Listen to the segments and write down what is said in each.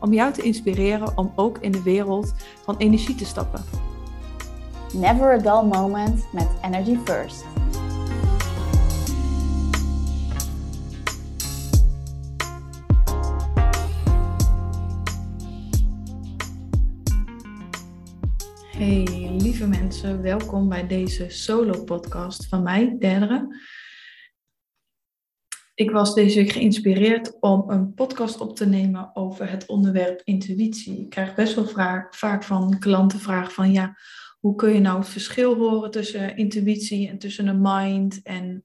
om jou te inspireren om ook in de wereld van energie te stappen. Never a dull moment met Energy First. Hey lieve mensen, welkom bij deze solo podcast van mij, Derdere. Ik was deze week geïnspireerd om een podcast op te nemen over het onderwerp intuïtie. Ik krijg best wel vaak van klanten vragen van ja, hoe kun je nou het verschil horen tussen intuïtie en tussen een mind en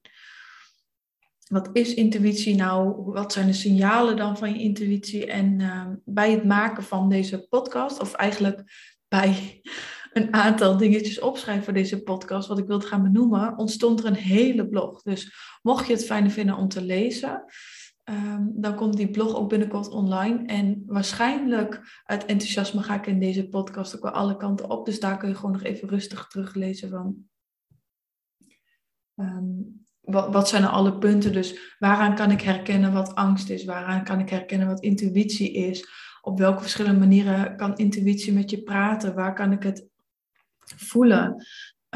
wat is intuïtie nou? Wat zijn de signalen dan van je intuïtie? En uh, bij het maken van deze podcast, of eigenlijk bij een aantal dingetjes opschrijven voor deze podcast, wat ik wilde gaan benoemen, ontstond er een hele blog. Dus mocht je het fijn vinden om te lezen, ehm, dan komt die blog ook binnenkort online. En waarschijnlijk uit enthousiasme ga ik in deze podcast ook wel alle kanten op. Dus daar kun je gewoon nog even rustig teruglezen van. Ehm, wat, wat zijn er alle punten? Dus waaraan kan ik herkennen wat angst is? Waaraan kan ik herkennen wat intuïtie is? Op welke verschillende manieren kan intuïtie met je praten? Waar kan ik het voelen.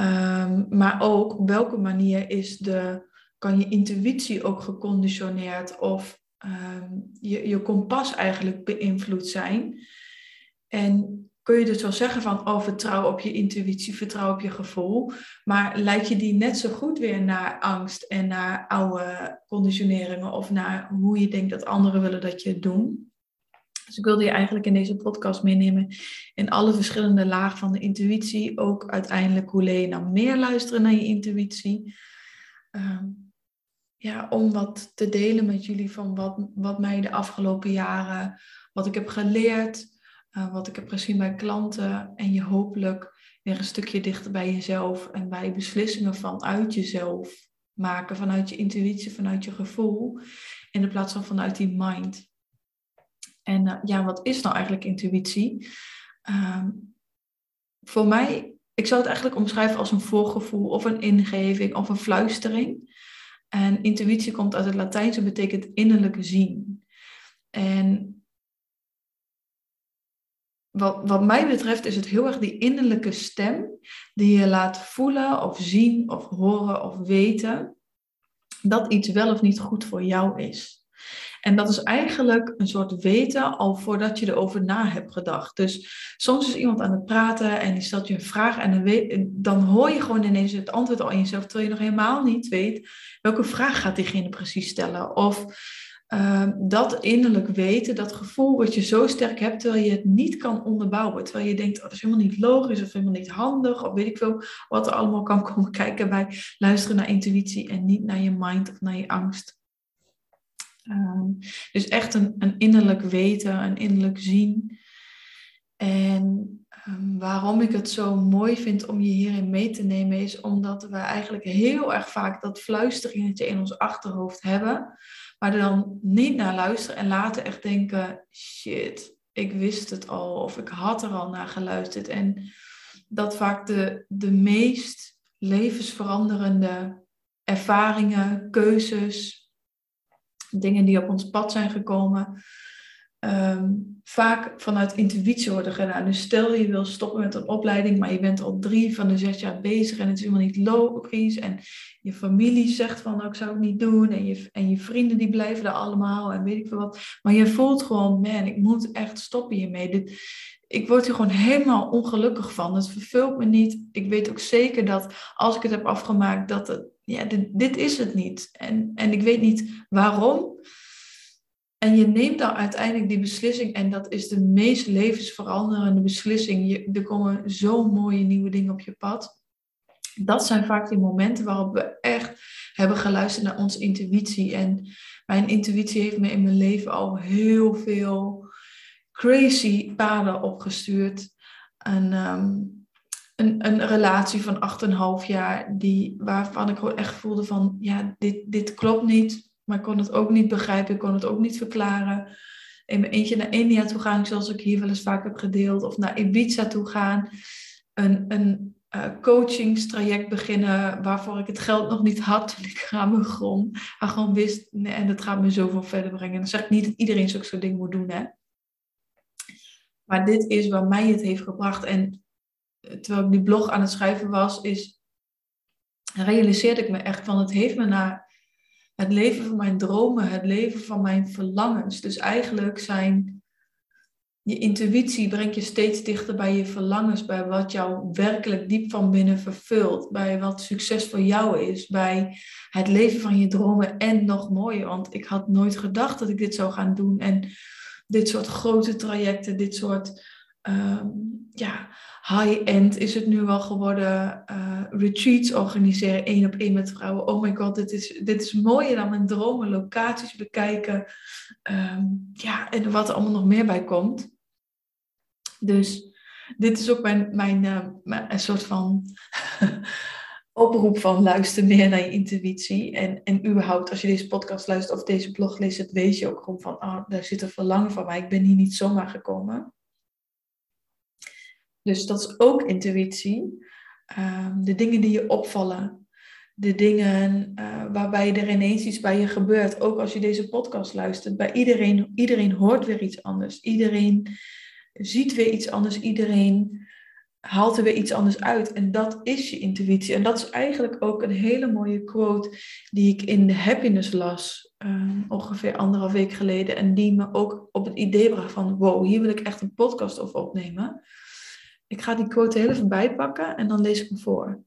Um, maar ook op welke manier is de, kan je intuïtie ook geconditioneerd of um, je, je kompas eigenlijk beïnvloed zijn. En kun je dus wel zeggen van, oh, vertrouw op je intuïtie, vertrouw op je gevoel. Maar leid je die net zo goed weer naar angst en naar oude conditioneringen of naar hoe je denkt dat anderen willen dat je het doet. Dus ik wilde je eigenlijk in deze podcast meenemen in alle verschillende lagen van de intuïtie. Ook uiteindelijk hoe leer je nou meer luisteren naar je intuïtie. Ehm, ja, om wat te delen met jullie van wat, wat mij de afgelopen jaren, wat ik heb geleerd, uh, wat ik heb gezien bij klanten. En je hopelijk weer een stukje dichter bij jezelf en bij beslissingen vanuit jezelf maken, vanuit je intuïtie, vanuit je gevoel, in plaats van vanuit die mind. En uh, ja, wat is nou eigenlijk intuïtie? Um, voor mij, ik zou het eigenlijk omschrijven als een voorgevoel of een ingeving of een fluistering. En intuïtie komt uit het Latijnse, betekent innerlijk zien. En wat, wat mij betreft is het heel erg die innerlijke stem die je laat voelen of zien of horen of weten dat iets wel of niet goed voor jou is. En dat is eigenlijk een soort weten al voordat je erover na hebt gedacht. Dus soms is iemand aan het praten en die stelt je een vraag en dan, weet, dan hoor je gewoon ineens het antwoord al in jezelf, terwijl je nog helemaal niet weet welke vraag gaat diegene precies stellen. Of uh, dat innerlijk weten, dat gevoel wat je zo sterk hebt, terwijl je het niet kan onderbouwen. Terwijl je denkt, oh, dat is helemaal niet logisch of helemaal niet handig, of weet ik veel wat er allemaal kan komen kijken bij luisteren naar intuïtie en niet naar je mind of naar je angst. Ehm, dus echt een, een innerlijk weten, een innerlijk zien. En um, waarom ik het zo mooi vind om je hierin mee te nemen, is omdat we eigenlijk heel erg vaak dat fluisteringetje in ons achterhoofd hebben, maar er dan niet naar luisteren en later echt denken: shit, ik wist het al of ik had er al naar geluisterd. En dat vaak de, de meest levensveranderende ervaringen, keuzes, dingen die op ons pad zijn gekomen, ehm, vaak vanuit intuïtie worden gedaan. Dus stel je wil stoppen met een opleiding, maar je bent al drie van de zes jaar bezig en het is helemaal niet logisch. En je familie zegt van, nou, ik zou het niet doen. En je, en je vrienden die blijven er allemaal en weet ik veel wat. Maar je voelt gewoon, man, ik moet echt stoppen hiermee. Dit, ik word er gewoon helemaal ongelukkig van. Het vervult me niet. Ik weet ook zeker dat als ik het heb afgemaakt, dat het ja, dit, dit, is het niet. En, en ik weet niet waarom. En je neemt dan uiteindelijk die beslissing en dat is de meest levensveranderende beslissing. Je, er komen zo mooie nieuwe dingen op je pad. Dat zijn vaak die momenten waarop we echt hebben geluisterd naar onze intuïtie. En mijn intuïtie heeft me in mijn leven al heel veel crazy paden opgestuurd. een, ehm, een, een relatie van 8,5 jaar, die, waarvan ik gewoon echt voelde van, ja, dit, dit klopt niet. Maar ik kon het ook niet begrijpen, ik kon het ook niet verklaren. In mijn eentje naar India toe gaan, zoals ik hier wel eens vaak heb gedeeld. Of naar Ibiza toe gaan. Een, een uh, coachingstraject beginnen waarvoor ik het geld nog niet had toen ik aan begon. Maar gewoon wist, nee, en dat gaat me zoveel verder brengen. En dan zeg ik niet dat iedereen zulke soort dingen moet doen, hè. Maar dit is waar mij het heeft gebracht. En terwijl ik die blog aan het schrijven was, is, realiseerde ik me echt van het heeft me naar het leven van mijn dromen, het leven van mijn verlangens. Dus eigenlijk zijn je intuïtie brengt je steeds dichter bij je verlangens, bij wat jou werkelijk diep van binnen vervult, bij wat succes voor jou is, bij het leven van je dromen en nog mooier. Want ik had nooit gedacht dat ik dit zou gaan doen en dit soort grote trajecten, dit soort ehm, ja, high-end is het nu wel geworden. Uh, retreats organiseren, één op één met vrouwen. Oh my god, dit is, dit is mooier dan mijn dromen. Locaties bekijken. Ehm, ja, en wat er allemaal nog meer bij komt. Dus dit is ook mijn, mijn, mijn een soort van oproep van luister meer naar je intuïtie. En, en überhaupt, als je deze podcast luistert of deze blog leest, weet je ook gewoon van, ah, daar zit een verlangen van mij. Ik ben hier niet zomaar gekomen. Dus dat is ook intuïtie. Ehm, de dingen die je opvallen. De dingen uh, waarbij er ineens iets bij je gebeurt. Ook als je deze podcast luistert. Bij iedereen, iedereen hoort weer iets anders. Iedereen ziet weer iets anders. Iedereen haalt er weer iets anders uit. En dat is je intuïtie. En dat is eigenlijk ook een hele mooie quote die ik in de Happiness las. Ehm, ongeveer anderhalf week geleden. En die me ook op het idee bracht van... Wow, hier wil ik echt een podcast over opnemen. Ik ga die quote heel even bijpakken en dan lees ik hem voor.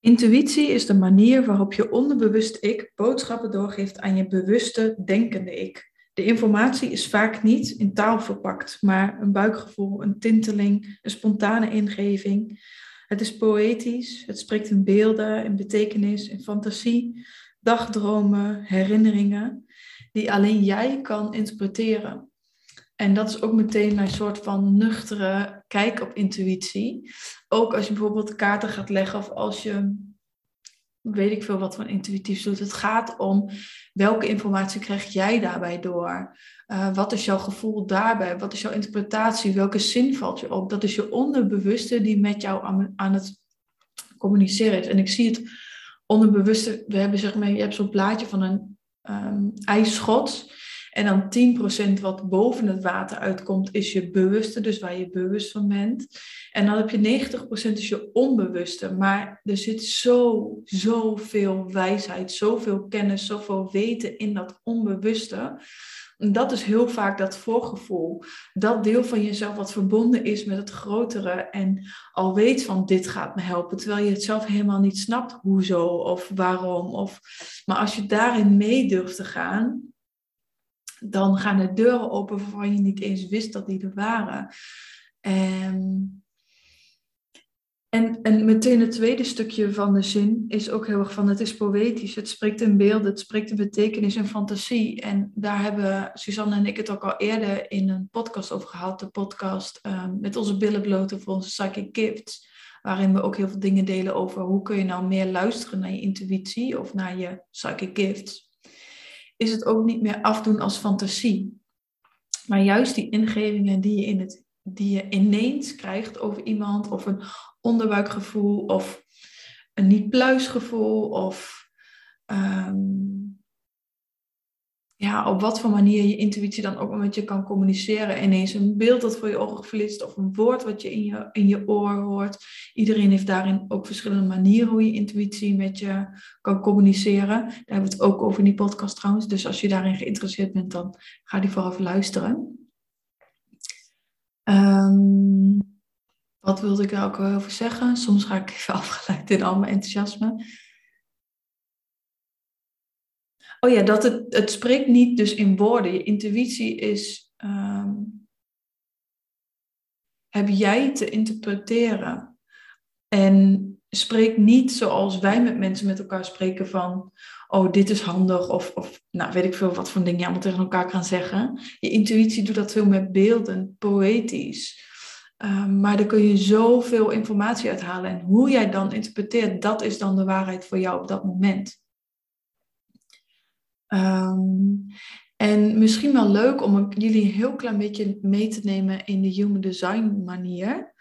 Intuïtie is de manier waarop je onderbewust ik boodschappen doorgeeft aan je bewuste denkende ik. De informatie is vaak niet in taal verpakt, maar een buikgevoel, een tinteling, een spontane ingeving. Het is poëtisch, het spreekt in beelden, in betekenis, in fantasie, dagdromen, herinneringen, die alleen jij kan interpreteren. En dat is ook meteen mijn soort van nuchtere kijk op intuïtie. Ook als je bijvoorbeeld kaarten gaat leggen of als je, weet ik veel wat van intuïtief doet. Het gaat om welke informatie krijg jij daarbij door? Uh, wat is jouw gevoel daarbij? Wat is jouw interpretatie? Welke zin valt je op? Dat is je onderbewuste die met jou aan, aan het communiceren is. En ik zie het onderbewuste, we hebben zeg maar, je hebt zo'n plaatje van een um, ijsschot. En dan 10% wat boven het water uitkomt, is je bewuste, dus waar je bewust van bent. En dan heb je 90% is je onbewuste. Maar er zit zo, zoveel wijsheid, zoveel kennis, zoveel weten in dat onbewuste. Dat is heel vaak dat voorgevoel. Dat deel van jezelf wat verbonden is met het grotere. En al weet van dit gaat me helpen. Terwijl je het zelf helemaal niet snapt hoezo of waarom. Of, maar als je daarin mee durft te gaan, dan gaan de deuren open waarvan je niet eens wist dat die er waren. En, en, en meteen het tweede stukje van de zin is ook heel erg van het is poëtisch. Het spreekt in beelden, het spreekt in betekenis en fantasie. En daar hebben Suzanne en ik het ook al eerder in een podcast over gehad. De podcast um, met onze billen bloten voor onze psychic gifts. Waarin we ook heel veel dingen delen over hoe kun je nou meer luisteren naar je intuïtie of naar je psychic gifts is het ook niet meer afdoen als fantasie. Maar juist die ingevingen die je, in het, die je ineens krijgt over iemand, of een onderbuikgevoel, of een niet-pluisgevoel, of um, ja, op wat voor manier je intuïtie dan ook met je kan communiceren. Ineens een beeld dat voor je ogen verliest of een woord wat je in je, in je oor hoort. Iedereen heeft daarin ook verschillende manieren hoe je intuïtie met je kan communiceren. Daar hebben we het ook over in die podcast trouwens. Dus als je daarin geïnteresseerd bent, dan ga die vooraf luisteren. Um, wat wilde ik daar ook over zeggen? Soms ga ik even afgeleid in al mijn enthousiasme. Oh ja, dat het, het spreekt niet dus in woorden. Je intuïtie is, um, heb jij te interpreteren. En spreek niet zoals wij met mensen met elkaar spreken van, oh, dit is handig. Of, of nou, weet ik veel wat voor dingen je allemaal tegen elkaar kan zeggen. Je intuïtie doet dat veel met beelden, poëtisch. Ehm, maar daar kun je zoveel informatie uithalen. En hoe jij dan interpreteert, dat is dan de waarheid voor jou op dat moment. Ehm, en misschien wel leuk om jullie een heel klein beetje mee te nemen in de human design manier.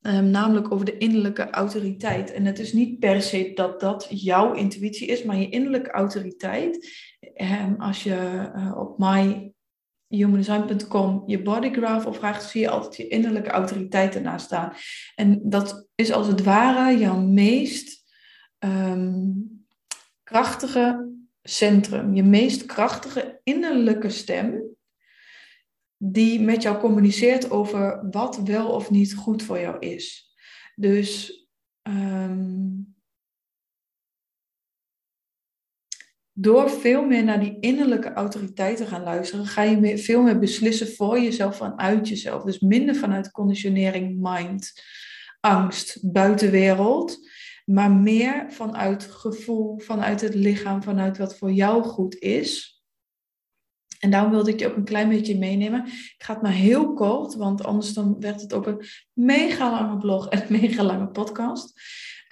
Um, namelijk over de innerlijke autoriteit. En het is niet per se dat dat jouw intuïtie is, maar je innerlijke autoriteit. Um, als je uh, op myhumandesign.com je bodygraph opvraagt, zie je altijd je innerlijke autoriteit ernaast staan. En dat is als het ware jouw meest krachtige centrum, je meest krachtige innerlijke stem die met jou communiceert over wat wel of niet goed voor jou is. Dus um, door veel meer naar die innerlijke autoriteit te gaan luisteren, ga je veel meer beslissen voor jezelf vanuit jezelf. Dus minder vanuit conditionering, mind, angst, buitenwereld, maar meer vanuit gevoel, vanuit het lichaam, vanuit wat voor jou goed is. En daarom wilde ik je ook een klein beetje meenemen. Ik ga het maar heel kort, want anders dan werd het ook een mega lange blog en een mega lange podcast.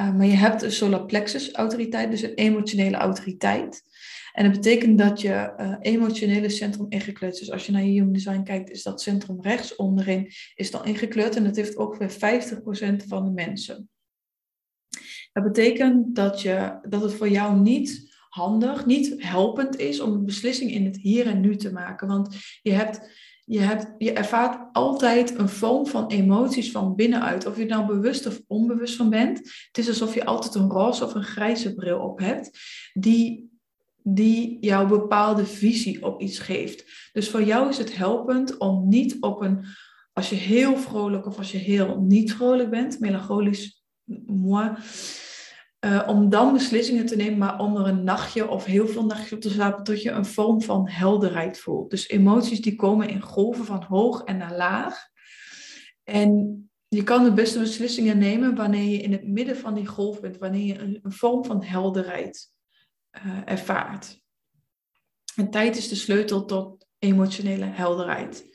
Uh, maar je hebt een solar plexus autoriteit, dus een emotionele autoriteit. En dat betekent dat je uh, emotionele centrum ingekleurd is. Dus als je naar je human design kijkt, is dat centrum rechts onderin is dan ingekleurd. En dat heeft ongeveer 50% van de mensen. Dat betekent dat, je, dat het voor jou niet handig, niet helpend is om een beslissing in het hier en nu te maken. Want je, hebt, je, hebt, je ervaart altijd een vorm van emoties van binnenuit. Of je nou bewust of onbewust van bent. Het is alsof je altijd een roze of een grijze bril op hebt. Die, die jouw bepaalde visie op iets geeft. Dus voor jou is het helpend om niet op een... Als je heel vrolijk of als je heel niet vrolijk bent, melancholisch, uh, om dan beslissingen te nemen, maar onder een nachtje of heel veel nachtjes op te slapen, tot je een vorm van helderheid voelt. Dus emoties die komen in golven van hoog en naar laag. En je kan de beste beslissingen nemen wanneer je in het midden van die golf bent, wanneer je een, vorm van helderheid uh, ervaart. En tijd is de sleutel tot emotionele helderheid.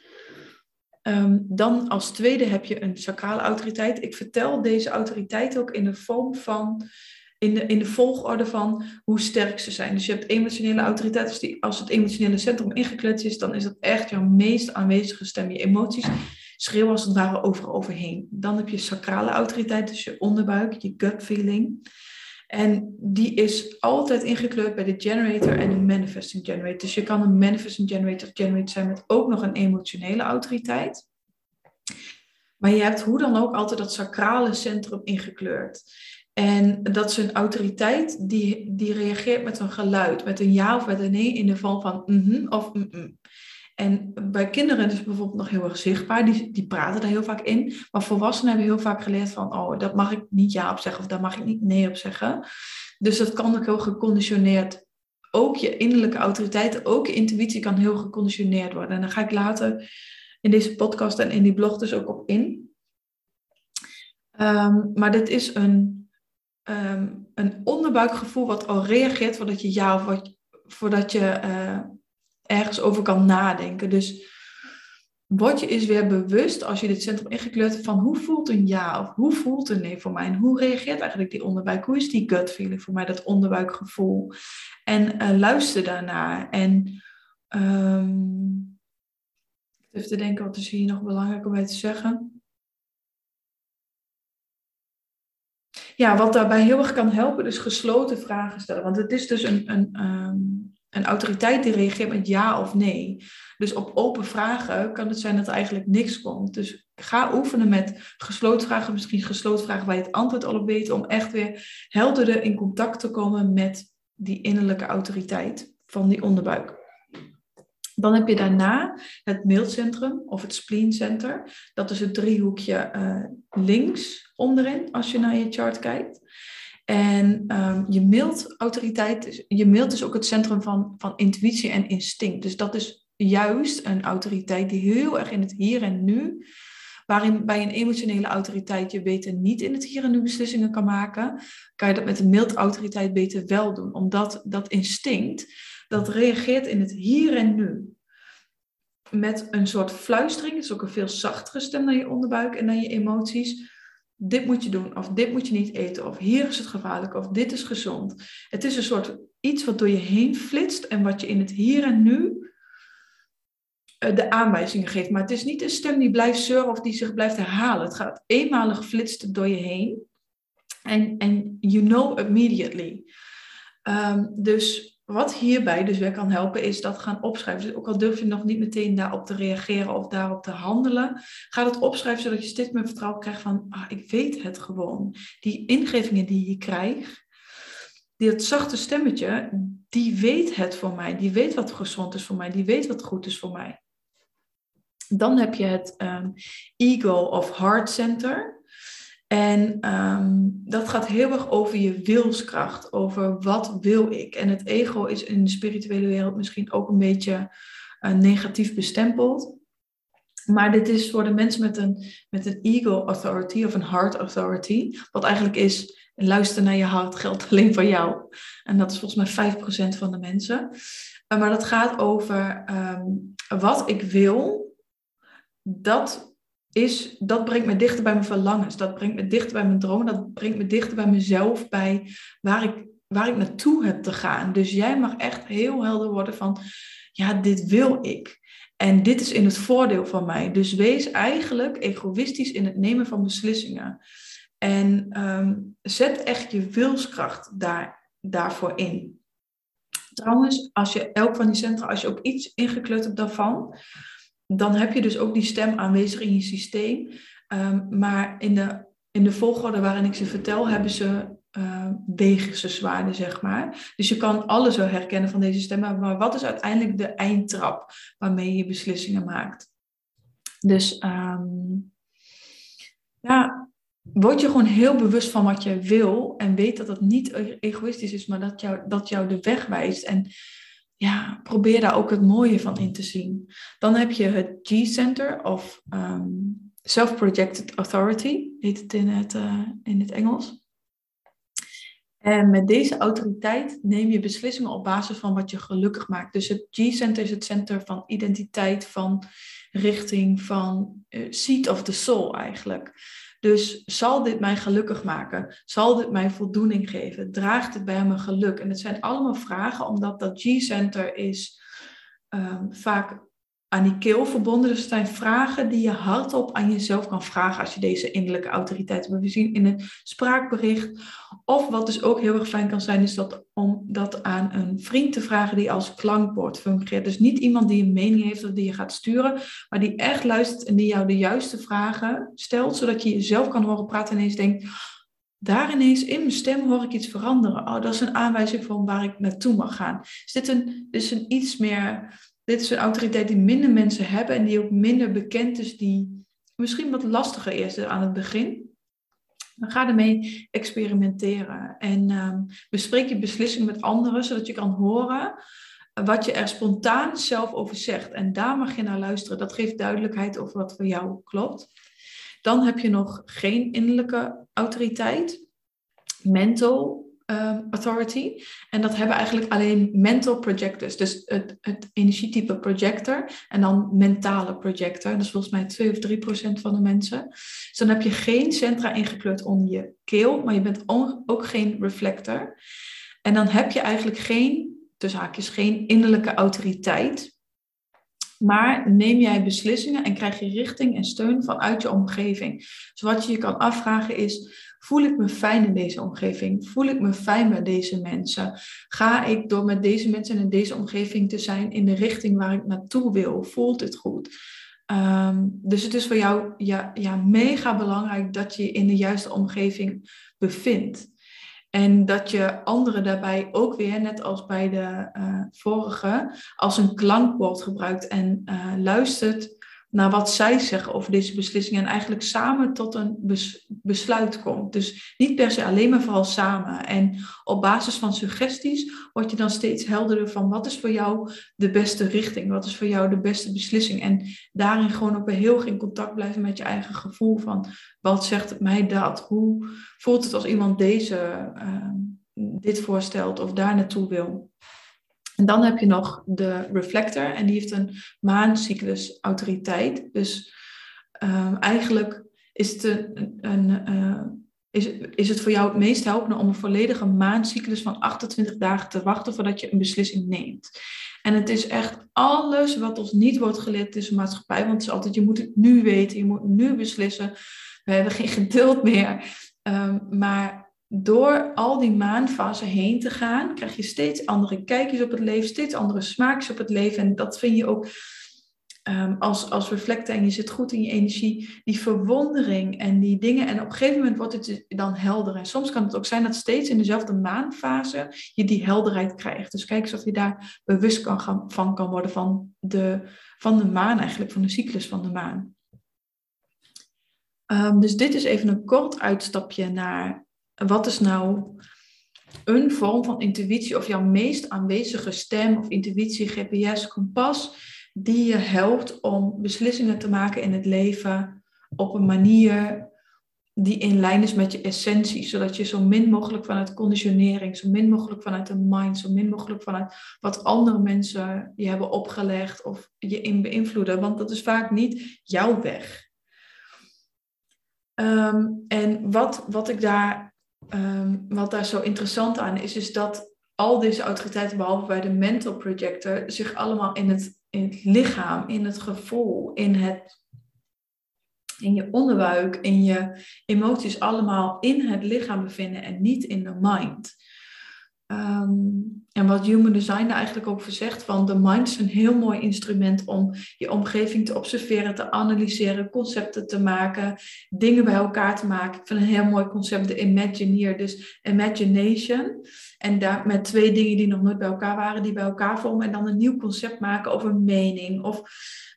Um, dan als tweede heb je een sacrale autoriteit. Ik vertel deze autoriteit ook in de vorm van in de, in de volgorde van hoe sterk ze zijn. Dus je hebt emotionele autoriteit. Als, die, als het emotionele centrum ingekleurd is, dan is dat echt jouw meest aanwezige stem. Je emoties schreeuwen als het ware overal overheen. Dan heb je sacrale autoriteit, dus je onderbuik, je gut feeling. En die is altijd ingekleurd bij de generator en de manifesting generator. Dus je kan een manifesting generator generator zijn met ook nog een emotionele autoriteit. Maar je hebt hoe dan ook altijd dat sacrale centrum ingekleurd. En dat is een autoriteit die, die reageert met een geluid, met een ja of met een nee in de vorm van mm of mm En bij kinderen is het bijvoorbeeld nog heel erg zichtbaar, die, die praten daar heel vaak in. Maar volwassenen hebben heel vaak geleerd van, oh, dat mag ik niet ja op zeggen of daar mag ik niet nee op zeggen. Dus dat kan ook heel geconditioneerd. Ook je innerlijke autoriteit, ook je intuïtie kan heel geconditioneerd worden. En daar ga ik later in deze podcast en in die blog dus ook op in. Um, maar dit is een Ehm, een onderbuikgevoel wat al reageert voordat je ja of voordat je uh, ergens over kan nadenken. Dus word je is weer bewust als je dit centrum ingekleurd hebt van hoe voelt een ja of hoe voelt een nee voor mij en hoe reageert eigenlijk die onderbuik? Hoe is die gut feeling voor mij, dat onderbuikgevoel? En uh, luister daarnaar. En um, even te denken, wat is hier nog belangrijk om bij te zeggen? ja, wat daarbij heel erg kan helpen, is gesloten vragen stellen. Want het is dus een, een, ehm, een autoriteit die reageert met ja of nee. Dus op open vragen kan het zijn dat er eigenlijk niks komt. Dus ga oefenen met gesloten vragen, misschien gesloten vragen waar je het antwoord al op weet, om echt weer helderder in contact te komen met die innerlijke autoriteit van die onderbuik. Dan heb je daarna het mailcentrum of het spleencenter. Dat is het driehoekje uh, links onderin als je naar je chart kijkt. En je mailautoriteit, je mailt is ook het centrum van, van intuïtie en instinct. Dus dat is juist een autoriteit die heel erg in het hier en nu Waarin bij een emotionele autoriteit je beter niet in het hier en nu beslissingen kan maken, kan je dat met een mild autoriteit beter wel doen. Omdat dat instinct, dat reageert in het hier en nu. Met een soort fluistering, het is ook een veel zachtere stem dan je onderbuik en dan je emoties. Dit moet je doen, of dit moet je niet eten, of hier is het gevaarlijk, of dit is gezond. Het is een soort iets wat door je heen flitst en wat je in het hier en nu eh, de aanwijzingen geeft. Maar het is niet een stem die blijft zeuren of die zich blijft herhalen. Het gaat eenmalig flitst door je heen. En, you know immediately. Ehm, dus wat hierbij dus weer kan helpen, is dat gaan opschrijven. Dus ook al durf je nog niet meteen daarop te reageren of daarop te handelen, ga het opschrijven zodat je steeds meer vertrouwen krijgt van, ah, ik weet het gewoon. Die ingevingen die je krijgt, dat zachte stemmetje, die weet het voor mij. Die weet wat gezond is voor mij. Die weet wat goed is voor mij. Dan heb je het ego of heart center. En ehm, dat gaat heel erg over je wilskracht, over wat wil ik. En het ego is in de spirituele wereld misschien ook een beetje uh, negatief bestempeld. Maar dit is voor de mensen met een, met een ego authority of een heart authority, wat eigenlijk is luister naar je hart geldt alleen voor jou. En dat is volgens mij 5% van de mensen. Uh, maar dat gaat over um, wat ik wil, dat is, dat brengt me dichter bij mijn verlangens. Dat brengt me dichter bij mijn dromen. Dat brengt me dichter bij mezelf, bij waar ik, waar ik naartoe heb te gaan. Dus jij mag echt heel helder worden van, ja, dit wil ik. En dit is in het voordeel van mij. Dus wees eigenlijk egoïstisch in het nemen van beslissingen. En um, zet echt je wilskracht daar, daarvoor in. Trouwens, als je elk van die centra, als je ook iets ingekleurd hebt daarvan, dan heb je dus ook die stem aanwezig in je systeem. Um, maar in de, in de volgorde waarin ik ze vertel, hebben ze uh, wegen ze zwaarden, zeg maar. Dus je kan alles wel herkennen van deze stemmen. Maar wat is uiteindelijk de eindtrap waarmee je beslissingen maakt? Dus um, ja, word je gewoon heel bewust van wat je wil en weet dat dat niet egoïstisch is, maar dat jou, dat jou de weg wijst. En ja, probeer daar ook het mooie van in te zien. Dan heb je het G-Center of um, Self-Projected Authority, heet het in het, uh, in het Engels. En met deze autoriteit neem je beslissingen op basis van wat je gelukkig maakt. Dus het G-Center is het center van identiteit, van richting, van uh, seat of the soul eigenlijk. Dus zal dit mij gelukkig maken? Zal dit mij voldoening geven? Draagt het bij mijn geluk? En het zijn allemaal vragen, omdat dat G-center is um, vaak aan die keel verbonden. Dus het zijn vragen die je hardop aan jezelf kan vragen als je deze innerlijke autoriteit hebt. We zien in het spraakbericht. Of wat dus ook heel erg fijn kan zijn, is dat om dat aan een vriend te vragen die als klankbord fungeert. Dus niet iemand die een mening heeft of die je gaat sturen, maar die echt luistert en die jou de juiste vragen stelt, zodat je jezelf kan horen praten en ineens denkt, daar ineens in mijn stem hoor ik iets veranderen. Oh, dat is een aanwijzing van waar ik naartoe mag gaan. Is dit een, dus een iets meer dit is een autoriteit die minder mensen hebben en die ook minder bekend is, die misschien wat lastiger is aan het begin. Dan ga ermee experimenteren en um, bespreek je beslissing met anderen, zodat je kan horen wat je er spontaan zelf over zegt. En daar mag je naar luisteren. Dat geeft duidelijkheid over wat voor jou klopt. Dan heb je nog geen innerlijke autoriteit. Mental um, authority. En dat hebben eigenlijk alleen mental projectors. Dus het, het energietype projector en dan mentale projector. Dat is volgens mij 2 of 3 procent van de mensen. Dus dan heb je geen centra ingekleurd onder je keel, maar je bent ook geen reflector. En dan heb je eigenlijk geen, tussen haakjes, geen innerlijke autoriteit. Maar neem jij beslissingen en krijg je richting en steun vanuit je omgeving. Dus wat je je kan afvragen is, Voel ik me fijn in deze omgeving? Voel ik me fijn met deze mensen? Ga ik door met deze mensen in deze omgeving te zijn in de richting waar ik naartoe wil? Voelt het goed? Um, dus het is voor jou ja, ja, mega belangrijk dat je je in de juiste omgeving bevindt. En dat je anderen daarbij ook weer, net als bij de uh, vorige, als een klankbord gebruikt en uh, luistert naar wat zij zeggen over deze beslissing en eigenlijk samen tot een besluit komt. Dus niet per se alleen maar vooral samen. En op basis van suggesties word je dan steeds helderder van wat is voor jou de beste richting, wat is voor jou de beste beslissing. En daarin gewoon ook weer heel in contact blijven met je eigen gevoel van wat zegt mij dat? Hoe voelt het als iemand deze, uh, dit voorstelt of daar naartoe wil? En dan heb je nog de reflector en die heeft een maancyclus autoriteit. Dus um, eigenlijk is het, een, een uh, is, is het voor jou het meest helpende om een volledige maancyclus van 28 dagen te wachten voordat je een beslissing neemt. En het is echt alles wat ons niet wordt geleerd in de maatschappij, want het is altijd, je moet het nu weten, je moet nu beslissen. We hebben geen geduld meer. Um, maar door al die maanfasen heen te gaan, krijg je steeds andere kijkjes op het leven, steeds andere smaakjes op het leven. En dat vind je ook um, als, als reflecten en je zit goed in je energie, die verwondering en die dingen. En op een gegeven moment wordt het dan helder. En soms kan het ook zijn dat steeds in dezelfde maanfase je die helderheid krijgt. Dus kijk eens of je daar bewust kan van kan worden van de, van de maan eigenlijk, van de cyclus van de maan. Um, dus dit is even een kort uitstapje naar wat is nou een vorm van intuïtie of jouw meest aanwezige stem of intuïtie, GPS, kompas, die je helpt om beslissingen te maken in het leven op een manier die in lijn is met je essentie, zodat je zo min mogelijk vanuit conditionering, zo min mogelijk vanuit de mind, zo min mogelijk vanuit wat andere mensen je hebben opgelegd of je in beïnvloeden, want dat is vaak niet jouw weg. Ehm, en wat, wat ik daar um, wat daar zo interessant aan is, is dat al deze autoriteiten, behalve bij de mental projector, zich allemaal in het, in het lichaam, in het gevoel, in, het, in je onderbuik, in je emoties, allemaal in het lichaam bevinden en niet in de mind. Um, en wat Human Design daar eigenlijk over zegt, van de mind is een heel mooi instrument om je omgeving te observeren, te analyseren, concepten te maken, dingen bij elkaar te maken. Ik vind een heel mooi concept, de Imagineer, dus imagination. En daar met twee dingen die nog nooit bij elkaar waren, die bij elkaar vormen en dan een nieuw concept maken of een mening. Of,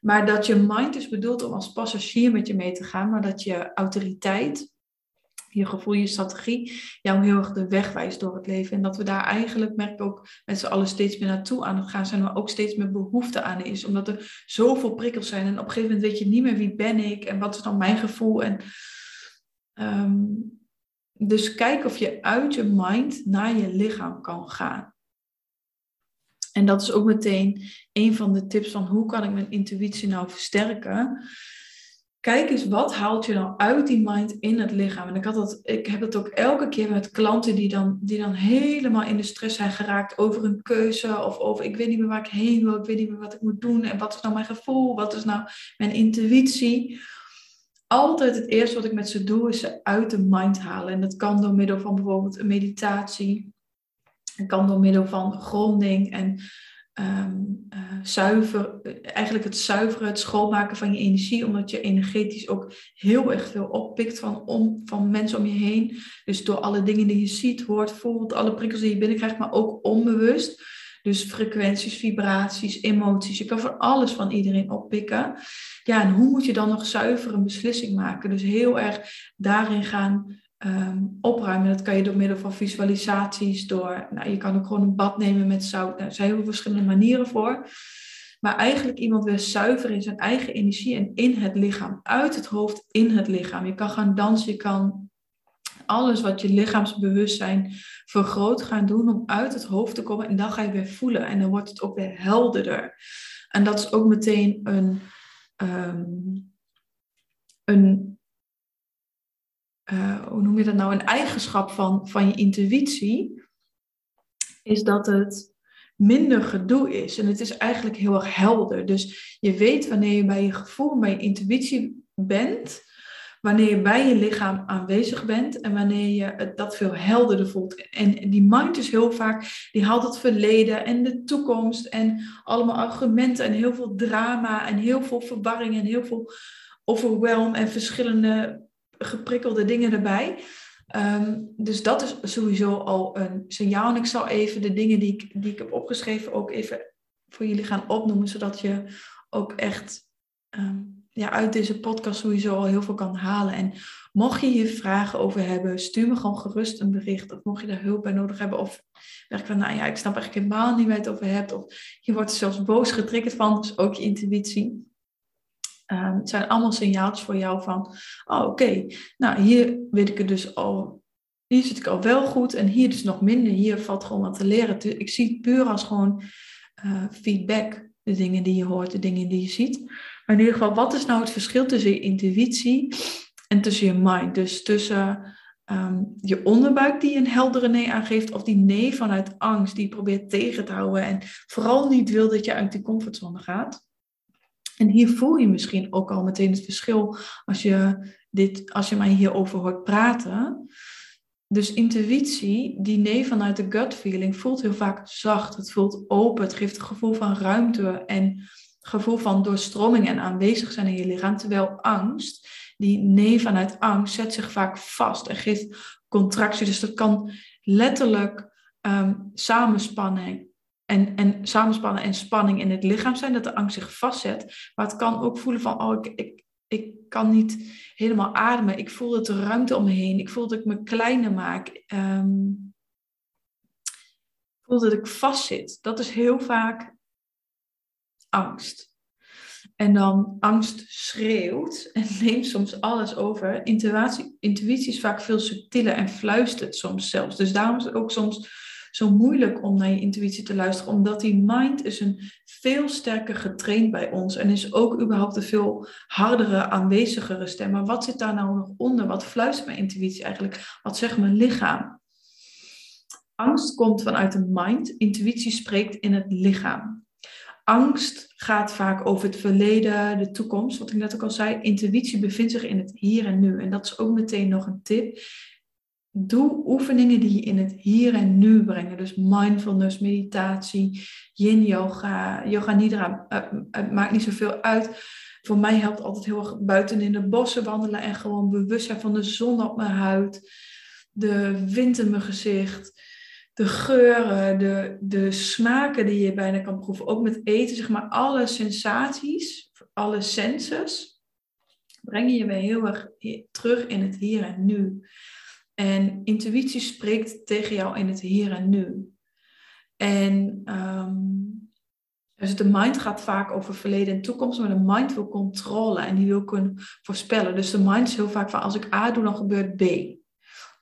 maar dat je mind is bedoeld om als passagier met je mee te gaan, maar dat je autoriteit je gevoel, je strategie jou heel erg de weg wijst door het leven. En dat we daar eigenlijk, merk ik ook, met z'n allen steeds meer naartoe aan gaan zijn, maar ook steeds meer behoefte aan is. Omdat er zoveel prikkels zijn en op een gegeven moment weet je niet meer wie ben ik en wat is dan mijn gevoel. En, um, dus kijk of je uit je mind naar je lichaam kan gaan. En dat is ook meteen een van de tips van hoe kan ik mijn intuïtie nou versterken kijk eens wat haalt je nou uit die mind in het lichaam. En ik, had dat, ik heb het ook elke keer met klanten die dan, die dan helemaal in de stress zijn geraakt over een keuze of over ik weet niet meer waar ik heen wil, ik weet niet meer wat ik moet doen en wat is nou mijn gevoel, wat is nou mijn intuïtie. Altijd het eerste wat ik met ze doe is ze uit de mind halen. En dat kan door middel van bijvoorbeeld een meditatie. Het kan door middel van gronding en um, zuiver, eigenlijk het zuiveren, het schoonmaken van je energie, omdat je energetisch ook heel erg veel oppikt van, om, van mensen om je heen. Dus door alle dingen die je ziet, hoort, voelt, alle prikkels die je binnenkrijgt, maar ook onbewust. Dus frequenties, vibraties, emoties. Je kan van alles van iedereen oppikken. Ja, en hoe moet je dan nog zuiver een beslissing maken? Dus heel erg daarin gaan um, opruimen. Dat kan je door middel van visualisaties, door, nou, je kan ook gewoon een bad nemen met zout. Nou, er zijn heel veel verschillende manieren voor. Maar eigenlijk iemand weer zuiver in zijn eigen energie en in het lichaam. Uit het hoofd, in het lichaam. Je kan gaan dansen, je kan alles wat je lichaamsbewustzijn vergroot gaan doen om uit het hoofd te komen. En dan ga je weer voelen en dan wordt het ook weer helderder. En dat is ook meteen een, um, een uh, hoe noem je dat nou, een eigenschap van, van je intuïtie, is dat het minder gedoe is. En het is eigenlijk heel erg helder. Dus je weet wanneer je bij je gevoel, bij je intuïtie bent, wanneer je bij je lichaam aanwezig bent en wanneer je het, dat veel helderder voelt. En die mind is heel vaak, die haalt het verleden en de toekomst en allemaal argumenten en heel veel drama en heel veel verwarring en heel veel overwhelm en verschillende geprikkelde dingen erbij. Ehm, dus dat is sowieso al een signaal. En ik zal even de dingen die ik, die ik heb opgeschreven ook even voor jullie gaan opnoemen, zodat je ook echt um, ja, uit deze podcast sowieso al heel veel kan halen. En mocht je hier vragen over hebben, stuur me gewoon gerust een bericht. Of mocht je daar hulp bij nodig hebben. Of merk van, nou ja, ik snap eigenlijk helemaal niet waar je het over hebt. Of je wordt er zelfs boos getriggerd van. Dus ook je intuïtie. Um, het zijn allemaal signaaltjes voor jou van, oh, oké, nou hier weet ik het dus al, hier zit ik al wel goed en hier dus nog minder. Hier valt gewoon wat te leren. Ik zie het puur als gewoon uh, feedback, de dingen die je hoort, de dingen die je ziet. Maar in ieder geval, wat is nou het verschil tussen je intuïtie en tussen je mind? Dus tussen um, je onderbuik die een heldere nee aangeeft, of die nee vanuit angst die je probeert tegen te houden en vooral niet wil dat je uit die comfortzone gaat. En hier voel je misschien ook al meteen het verschil als je, dit, als je mij hierover hoort praten. Dus intuïtie, die nee vanuit de gut feeling, voelt heel vaak zacht. Het voelt open. Het geeft een gevoel van ruimte en gevoel van doorstroming en aanwezig zijn in je lichaam. Terwijl angst, die nee vanuit angst, zet zich vaak vast en geeft contractie. Dus dat kan letterlijk um, samenspanning en, en samenspannen en spanning in het lichaam zijn, dat de angst zich vastzet. Maar het kan ook voelen van, oh, ik, ik, ik kan niet helemaal ademen. Ik voel dat er ruimte om me heen. Ik voel dat ik me kleiner maak. Um, ik voel dat ik vastzit. Dat is heel vaak angst. En dan angst schreeuwt en neemt soms alles over. Intuïtie, intuïtie is vaak veel subtieler en fluistert soms zelfs. Dus daarom is het ook soms zo moeilijk om naar je intuïtie te luisteren, omdat die mind is een veel sterker getraind bij ons en is ook überhaupt een veel hardere, aanwezigere stem. Maar wat zit daar nou nog onder? Wat fluistert mijn intuïtie eigenlijk? Wat zegt mijn lichaam? Angst komt vanuit de mind, intuïtie spreekt in het lichaam. Angst gaat vaak over het verleden, de toekomst, wat ik net ook al zei. Intuïtie bevindt zich in het hier en nu. En dat is ook meteen nog een tip doe oefeningen die je in het hier en nu brengen. Dus mindfulness, meditatie, yin yoga, yoga nidra. Het maakt niet zoveel uit. Voor mij helpt altijd heel erg buiten in de bossen wandelen en gewoon bewust zijn van de zon op mijn huid, de wind in mijn gezicht, de geuren, de, de smaken die je bijna kan proeven. Ook met eten, zeg maar, alle sensaties, alle senses, brengen je weer heel erg terug in het hier en nu. En intuïtie spreekt tegen jou in het hier en nu. En um, dus de mind gaat vaak over verleden en toekomst, maar de mind wil controle en die wil kunnen voorspellen. Dus de mind is heel vaak van als ik A doe, dan gebeurt B.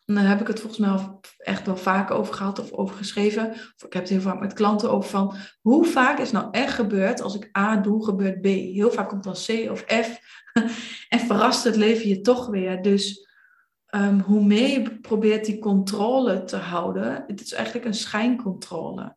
En dan heb ik het volgens mij echt wel vaak over gehad of over geschreven. Of ik heb het heel vaak met klanten over van hoe vaak is nou echt gebeurd als ik A doe, gebeurt B. Heel vaak komt dan C of F en verrast het leven je toch weer. Dus um, hoe meer je probeert die controle te houden, het is eigenlijk een schijncontrole.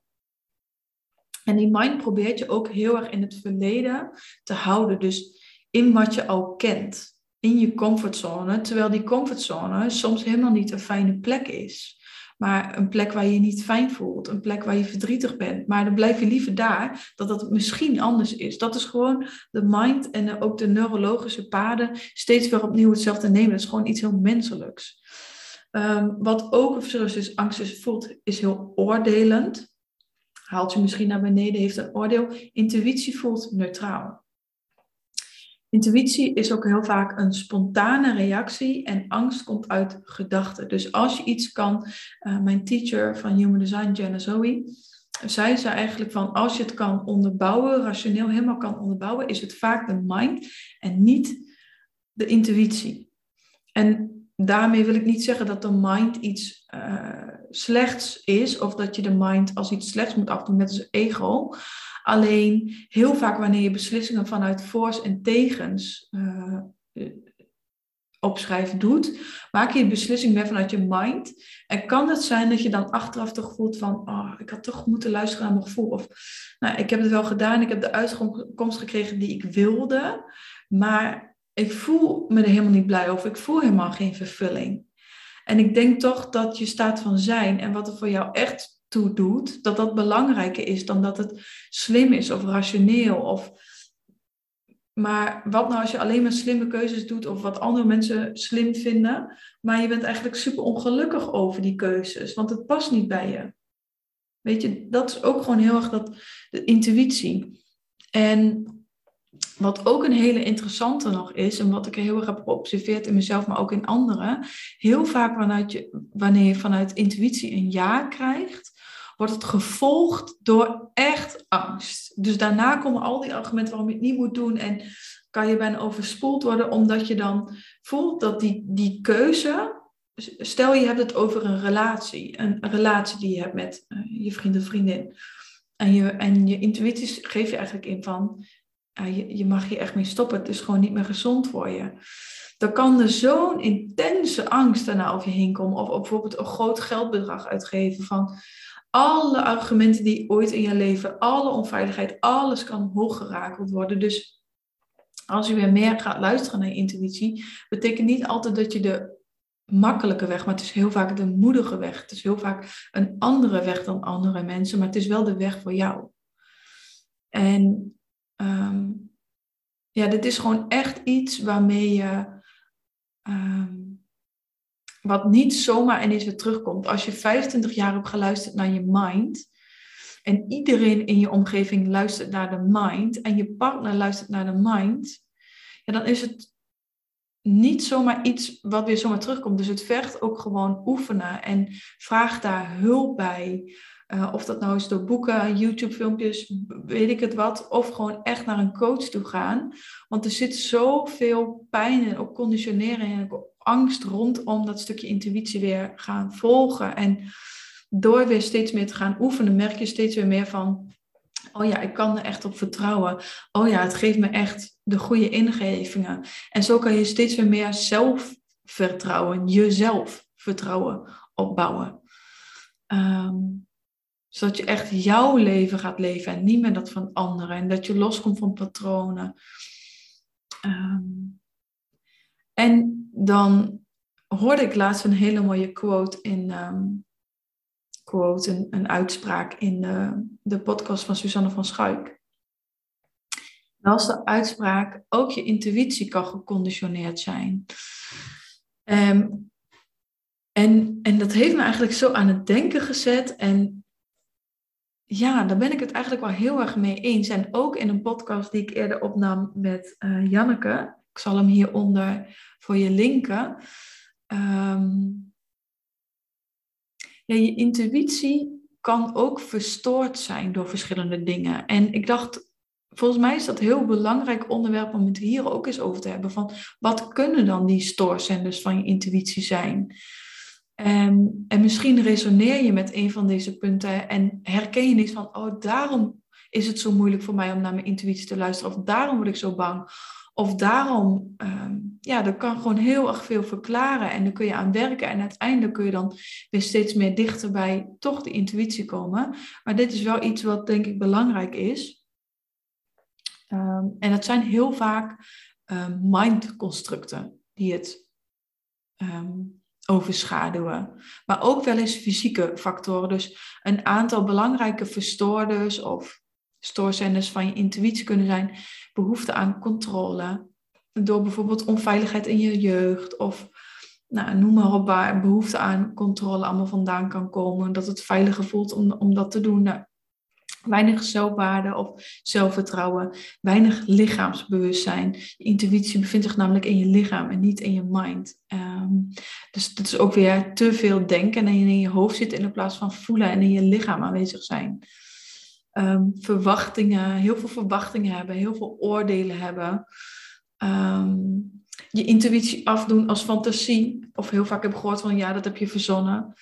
En die mind probeert je ook heel erg in het verleden te houden. Dus in wat je al kent, in je comfortzone. Terwijl die comfortzone soms helemaal niet een fijne plek is. Maar een plek waar je je niet fijn voelt, een plek waar je verdrietig bent. Maar dan blijf je liever daar, dat dat misschien anders is. Dat is gewoon de mind en ook de neurologische paden steeds weer opnieuw hetzelfde nemen. Dat is gewoon iets heel menselijks. Um, wat ook een verschil is angst is, voelt, is heel oordelend. Haalt je misschien naar beneden, heeft een oordeel. Intuïtie voelt neutraal. Intuïtie is ook heel vaak een spontane reactie en angst komt uit gedachten. Dus als je iets kan, uh, mijn teacher van Human Design, Jenna Zoe, zei ze eigenlijk van als je het kan onderbouwen, rationeel helemaal kan onderbouwen, is het vaak de mind en niet de intuïtie. En daarmee wil ik niet zeggen dat de mind iets uh, slechts is of dat je de mind als iets slechts moet afdoen, net als ego. Alleen heel vaak wanneer je beslissingen vanuit voor's en tegens uh, opschrijft doet, maak je beslissing meer vanuit je mind. En kan het zijn dat je dan achteraf toch voelt van, oh, ik had toch moeten luisteren naar mijn gevoel. Of, nou, ik heb het wel gedaan, ik heb de uitkomst gekregen die ik wilde, maar ik voel me er helemaal niet blij over. Ik voel helemaal geen vervulling. En ik denk toch dat je staat van zijn en wat er voor jou echt toe doet, dat dat belangrijker is dan dat het slim is of rationeel. Of... Maar wat nou als je alleen maar slimme keuzes doet of wat andere mensen slim vinden, maar je bent eigenlijk super ongelukkig over die keuzes, want het past niet bij je. Weet je, dat is ook gewoon heel erg dat, de intuïtie. En wat ook een hele interessante nog is, en wat ik heel erg heb geobserveerd in mezelf, maar ook in anderen, heel vaak je, wanneer je vanuit intuïtie een ja krijgt, wordt het gevolgd door echt angst. Dus daarna komen al die argumenten waarom je het niet moet doen en kan je bijna overspoeld worden, omdat je dan voelt dat die, die keuze, stel je hebt het over een relatie, een relatie die je hebt met uh, je vriend of vriendin, en je, en je intuïties geef je eigenlijk in van, je, je mag hier echt mee stoppen, het is gewoon niet meer gezond voor je. Dan kan er zo'n intense angst daarna over je heen komen, of, of bijvoorbeeld een groot geldbedrag uitgeven van, alle argumenten die ooit in je leven, alle onveiligheid, alles kan hooggerakeld worden. Dus als je weer meer gaat luisteren naar je intuïtie, betekent niet altijd dat je de makkelijke weg, maar het is heel vaak de moedige weg. Het is heel vaak een andere weg dan andere mensen, maar het is wel de weg voor jou. En um, ja, dit is gewoon echt iets waarmee je um, wat niet zomaar ineens weer terugkomt. Als je 25 jaar hebt geluisterd naar je mind. En iedereen in je omgeving luistert naar de mind. En je partner luistert naar de mind. Ja, dan is het niet zomaar iets wat weer zomaar terugkomt. Dus het vergt ook gewoon oefenen. En vraag daar hulp bij. Uh, of dat nou is door boeken, YouTube-filmpjes, weet ik het wat. Of gewoon echt naar een coach toe gaan. Want er zit zoveel pijn en ook conditionering en angst rondom dat stukje intuïtie weer gaan volgen. En door weer steeds meer te gaan oefenen, merk je steeds weer meer van, oh ja, ik kan er echt op vertrouwen. Oh ja, het geeft me echt de goede ingevingen. En zo kan je steeds weer meer zelfvertrouwen, jezelf vertrouwen opbouwen. Um, zodat je echt jouw leven gaat leven en niet meer dat van anderen. En dat je loskomt van patronen. Um, en dan hoorde ik laatst een hele mooie quote in um, quote, een, uitspraak in de, podcast van Suzanne van Schuik. Dat was de uitspraak, ook je intuïtie kan geconditioneerd zijn. Um, en, en dat heeft me eigenlijk zo aan het denken gezet. En ja, daar ben ik het eigenlijk wel heel erg mee eens. En ook in een podcast die ik eerder opnam met uh, Janneke. Ik zal hem hieronder voor je linken. Um, ja, je intuïtie kan ook verstoord zijn door verschillende dingen. En ik dacht, volgens mij is dat een heel belangrijk onderwerp om het hier ook eens over te hebben. Van wat kunnen dan die stoorzenders van je intuïtie zijn? En, en misschien resoneer je met een van deze punten en herken je niet van, oh, daarom is het zo moeilijk voor mij om naar mijn intuïtie te luisteren. Of daarom word ik zo bang. Of daarom, um, ja, dat kan gewoon heel erg veel verklaren en daar kun je aan werken. En uiteindelijk kun je dan weer steeds meer dichter bij toch de intuïtie komen. Maar dit is wel iets wat denk ik belangrijk is. Um, en dat zijn heel vaak um, mindconstructen die het overschaduwen. Maar ook wel eens fysieke factoren. Dus een aantal belangrijke verstoorders of stoorzenders van je intuïtie kunnen zijn behoefte aan controle. Door bijvoorbeeld onveiligheid in je jeugd of nou, noem maar op waar behoefte aan controle allemaal vandaan kan komen. Dat het veiliger voelt om, om dat te doen. Nou, weinig zelfwaarde of zelfvertrouwen, weinig lichaamsbewustzijn. Intuïtie bevindt zich namelijk in je lichaam en niet in je mind. Um, dus dat is ook weer te veel denken en in je hoofd zitten in plaats van voelen en in je lichaam aanwezig zijn um, verwachtingen, heel veel verwachtingen hebben, heel veel oordelen hebben. Um, je intuïtie afdoen als fantasie. Of heel vaak heb ik gehoord van ja, dat heb je verzonnen.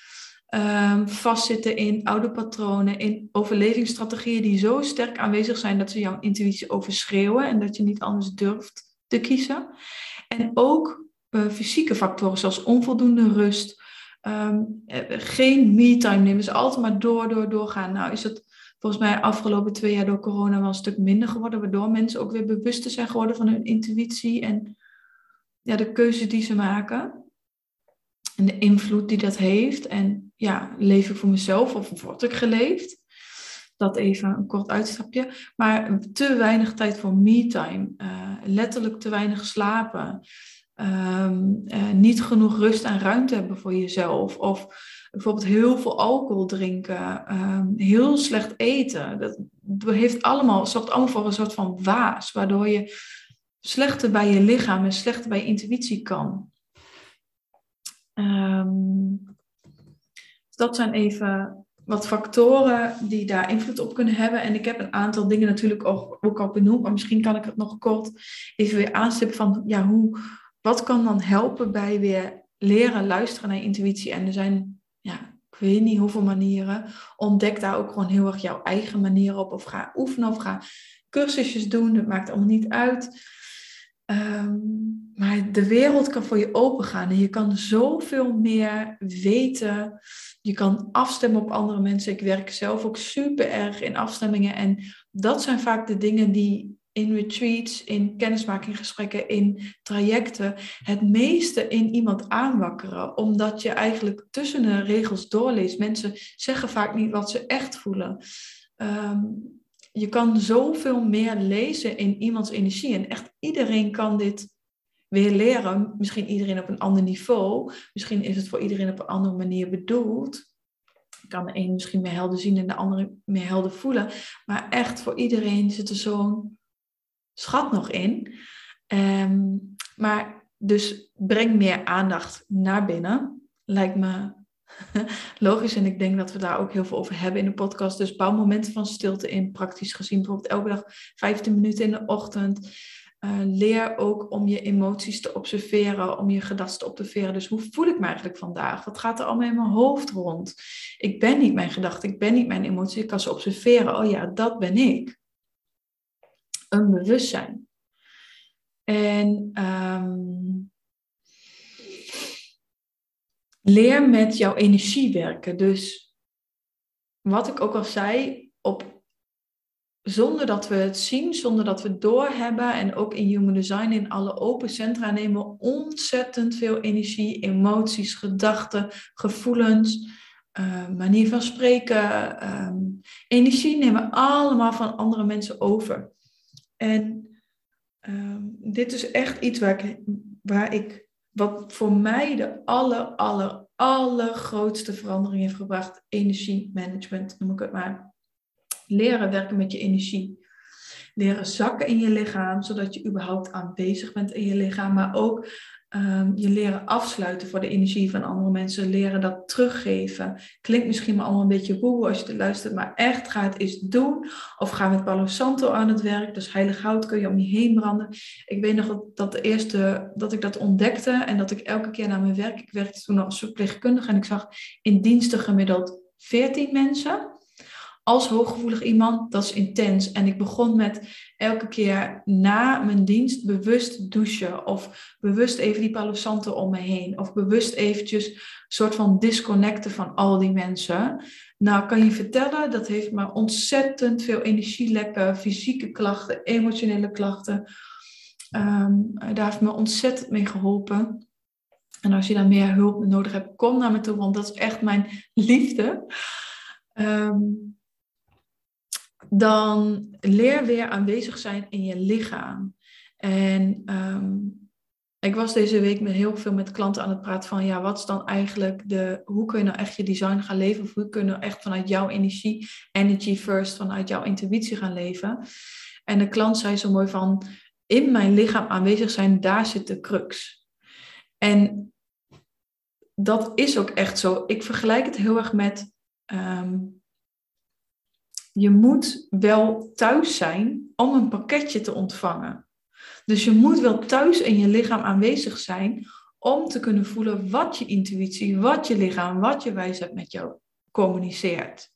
Um, vastzitten in oude patronen, in overlevingsstrategieën die zo sterk aanwezig zijn dat ze jouw intuïtie overschreeuwen en dat je niet anders durft te kiezen. En ook uh, fysieke factoren zoals onvoldoende rust, um, geen me-time nemen, dus altijd maar door, door, doorgaan. Nou is het volgens mij afgelopen twee jaar door corona wel een stuk minder geworden, waardoor mensen ook weer bewuster zijn geworden van hun intuïtie en ja, de keuzes die ze maken. En de invloed die dat heeft. En ja, leef ik voor mezelf of word ik geleefd? Dat even een kort uitstapje. Maar te weinig tijd voor me-time. Uh, letterlijk te weinig slapen. Um, uh, niet genoeg rust en ruimte hebben voor jezelf. Of bijvoorbeeld heel veel alcohol drinken, ehm, heel slecht eten. Dat, heeft allemaal, zorgt allemaal voor een soort van waas, waardoor je slechter bij je lichaam en slechter bij je intuïtie kan. Um, dat zijn even wat factoren die daar invloed op kunnen hebben. En ik heb een aantal dingen natuurlijk ook, ook al benoemd, maar misschien kan ik het nog kort even weer aanstippen van ja, hoe, wat kan dan helpen bij weer leren luisteren naar intuïtie. En er zijn, ja, ik weet niet hoeveel manieren. Ontdek daar ook gewoon heel erg jouw eigen manier op. Of ga oefenen of ga cursusjes doen. Dat maakt allemaal niet uit. Ehm, maar de wereld kan voor je open gaan en je kan zoveel meer weten. Je kan afstemmen op andere mensen. Ik werk zelf ook super erg in afstemmingen. En dat zijn vaak de dingen die in retreats, in kennismakinggesprekken, in trajecten het meeste in iemand aanwakkeren. Omdat je eigenlijk tussen de regels doorleest. Mensen zeggen vaak niet wat ze echt voelen. Ehm, je kan zoveel meer lezen in iemands energie. En echt iedereen kan dit weer leren. Misschien iedereen op een ander niveau. Misschien is het voor iedereen op een andere manier bedoeld. Kan de een misschien meer helder zien en de andere meer helder voelen. Maar echt voor iedereen zit er zo'n schat nog in. Ehm, maar dus breng meer aandacht naar binnen. Lijkt me logisch. En ik denk dat we daar ook heel veel over hebben in de podcast. Dus bouw momenten van stilte in, praktisch gezien. Bijvoorbeeld elke dag 15 minuten in de ochtend. Uh, leer ook om je emoties te observeren, om je gedachten te observeren. Dus hoe voel ik me eigenlijk vandaag? Wat gaat er allemaal in mijn hoofd rond? Ik ben niet mijn gedachten, ik ben niet mijn emoties. Ik kan ze observeren. Oh ja, dat ben ik. Een bewustzijn. En um, leer met jouw energie werken. Dus wat ik ook al zei, op, zonder dat we het zien, zonder dat we het doorhebben, en ook in Human Design, in alle open centra, nemen we ontzettend veel energie, emoties, gedachten, gevoelens. Uh, manier van spreken, ehm, energie nemen allemaal van andere mensen over. En ehm, dit is echt iets waar ik, waar ik wat voor mij de aller, aller, allergrootste verandering heeft gebracht, energiemanagement noem ik het maar. Leren werken met je energie. Leren zakken in je lichaam, zodat je überhaupt aanwezig bent in je lichaam, maar ook Um, je leren afsluiten voor de energie van andere mensen, leren dat teruggeven. Klinkt misschien maar allemaal een beetje woe als je het luistert, maar echt ga het eens doen. Of ga met Palo Santo aan het werk, dus heilig hout kun je om je heen branden. Ik weet nog dat, dat de eerste, dat ik dat ontdekte en dat ik elke keer naar mijn werk, ik werkte toen als verpleegkundige en ik zag in diensten gemiddeld 14 mensen als hooggevoelig iemand, dat is intens. En ik begon met elke keer na mijn dienst bewust douchen. Of bewust even die palo om me heen. Of bewust eventjes een soort van disconnecten van al die mensen. Nou, kan je vertellen, dat heeft me ontzettend veel energielekken, fysieke klachten, emotionele klachten. Um, daar heeft me ontzettend mee geholpen. En als je daar meer hulp nodig hebt, kom naar me toe, want dat is echt mijn liefde. Um, dan leer weer aanwezig zijn in je lichaam. En ehm, ik was deze week met heel veel met klanten aan het praten van, ja, wat is dan eigenlijk de, hoe kun je nou echt je design gaan leven? Of hoe kun je nou echt vanuit jouw energie, energy first, vanuit jouw intuïtie gaan leven? En de klant zei zo mooi van, in mijn lichaam aanwezig zijn, daar zit de crux. En dat is ook echt zo. Ik vergelijk het heel erg met ehm, je moet wel thuis zijn om een pakketje te ontvangen. Dus je moet wel thuis in je lichaam aanwezig zijn om te kunnen voelen wat je intuïtie, wat je lichaam, wat je wijsheid met jou communiceert.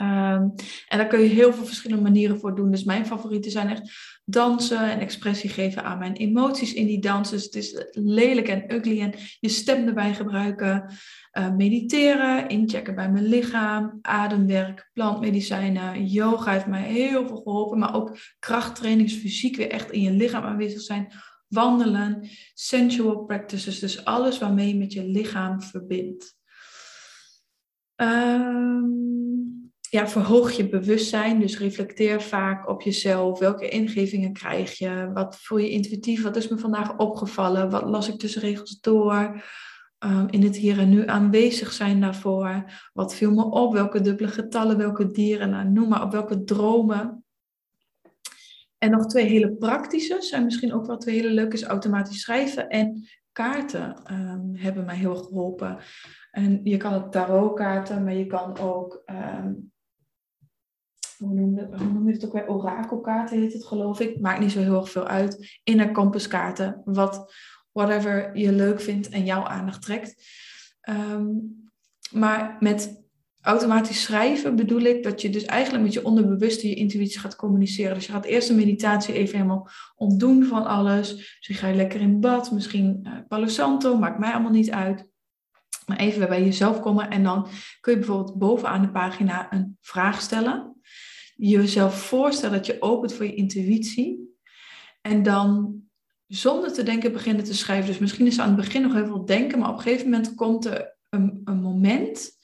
Um, en daar kun je heel veel verschillende manieren voor doen. Dus mijn favorieten zijn echt dansen en expressie geven aan mijn emoties in die dansen. Dus het is lelijk en ugly en je stem erbij gebruiken. Uh, mediteren, inchecken bij mijn lichaam, ademwerk, plantmedicijnen, yoga heeft mij heel veel geholpen. Maar ook krachttrainings, fysiek weer echt in je lichaam aanwezig zijn. Wandelen, sensual practices, dus alles waarmee je met je lichaam verbindt. Um, ja, verhoog je bewustzijn. Dus reflecteer vaak op jezelf. Welke ingevingen krijg je? Wat voel je intuïtief? Wat is me vandaag opgevallen? Wat las ik tussen regels door? Ehm, in het hier en nu aanwezig zijn daarvoor. Wat viel me op? Welke dubbele getallen, welke dieren, nou, noem maar op, welke dromen. En nog twee hele praktische, zijn misschien ook wel twee hele leuke, is automatisch schrijven en kaarten um, hebben mij heel geholpen. En je kan het tarotkaarten, maar je kan ook, um, hoe, noem je, het ook weer, orakelkaarten heet het geloof ik. Maakt niet zo heel erg veel uit. Inner campuskaarten, wat, whatever je leuk vindt en jouw aandacht trekt. Um, maar met automatisch schrijven bedoel ik dat je dus eigenlijk met je onderbewuste je intuïtie gaat communiceren. Dus je gaat eerst de meditatie even helemaal ontdoen van alles. Dus je lekker in bad, misschien uh, Palo Santo, maakt mij allemaal niet uit. Maar even bij jezelf komen en dan kun je bijvoorbeeld bovenaan de pagina een vraag stellen. Jezelf voorstellen dat je opent voor je intuïtie. En dan zonder te denken beginnen te schrijven. Dus misschien is aan het begin nog heel veel denken, maar op een gegeven moment komt er een, een moment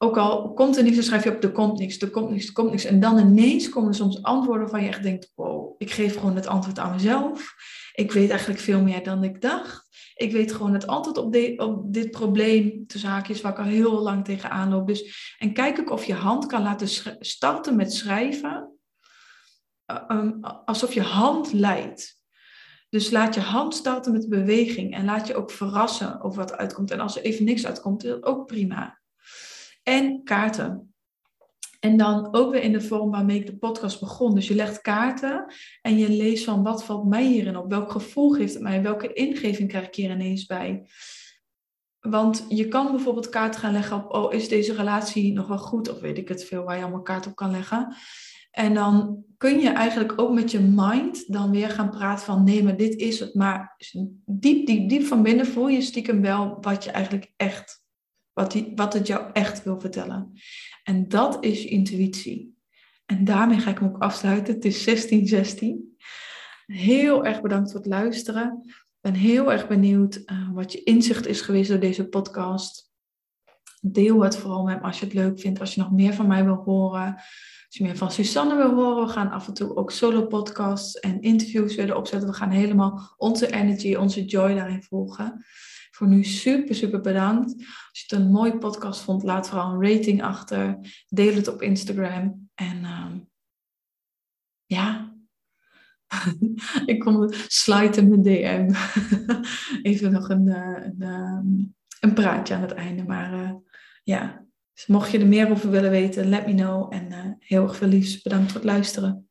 ook al komt er niks, dan schrijf je op, er komt niks, er komt niks, er komt niks. En dan ineens komen er soms antwoorden van je echt denkt, wow, ik geef gewoon het antwoord aan mezelf. Ik weet eigenlijk veel meer dan ik dacht. Ik weet gewoon het antwoord op, de, op dit probleem, de zaakjes waar ik al heel lang tegenaan loop. Dus, en kijk ook of je hand kan laten starten met schrijven, uh, um, alsof je hand leidt. Dus laat je hand starten met beweging en laat je ook verrassen over wat uitkomt. En als er even niks uitkomt, is dat ook prima en kaarten. En dan ook weer in de vorm waarmee ik de podcast begon. Dus je legt kaarten en je leest van wat valt mij hierin op? Welk gevoel geeft het mij? Welke ingeving krijg ik hier ineens bij? Want je kan bijvoorbeeld kaarten gaan leggen op, oh, is deze relatie nog wel goed? Of weet ik het veel, waar je allemaal kaart op kan leggen. En dan kun je eigenlijk ook met je mind dan weer gaan praten van, nee, maar dit is het. Maar diep, diep, diep van binnen voel je stiekem wel wat je eigenlijk echt wat, die, wat het jou echt wil vertellen. En dat is intuïtie. En daarmee ga ik hem ook afsluiten. Het is 1616. Heel erg bedankt voor het luisteren. Ik ben heel erg benieuwd uh, wat je inzicht is geweest door deze podcast. Deel het vooral met me als je het leuk vindt. Als je nog meer van mij wil horen. Als je meer van Susanne wil horen. We gaan af en toe ook solo podcasts en interviews willen opzetten. We gaan helemaal onze energy, onze joy daarin volgen. Voor nu super, super bedankt. Als je het een mooie podcast vond, laat vooral een rating achter. Deel het op Instagram. En um, ja, ik kom slide in mijn DM. Even nog een, eh, een, ehm, een, praatje aan het einde. Maar uh, ja, dus mocht je er meer over willen weten, let me know. En uh, heel erg veel liefs. Bedankt voor het luisteren.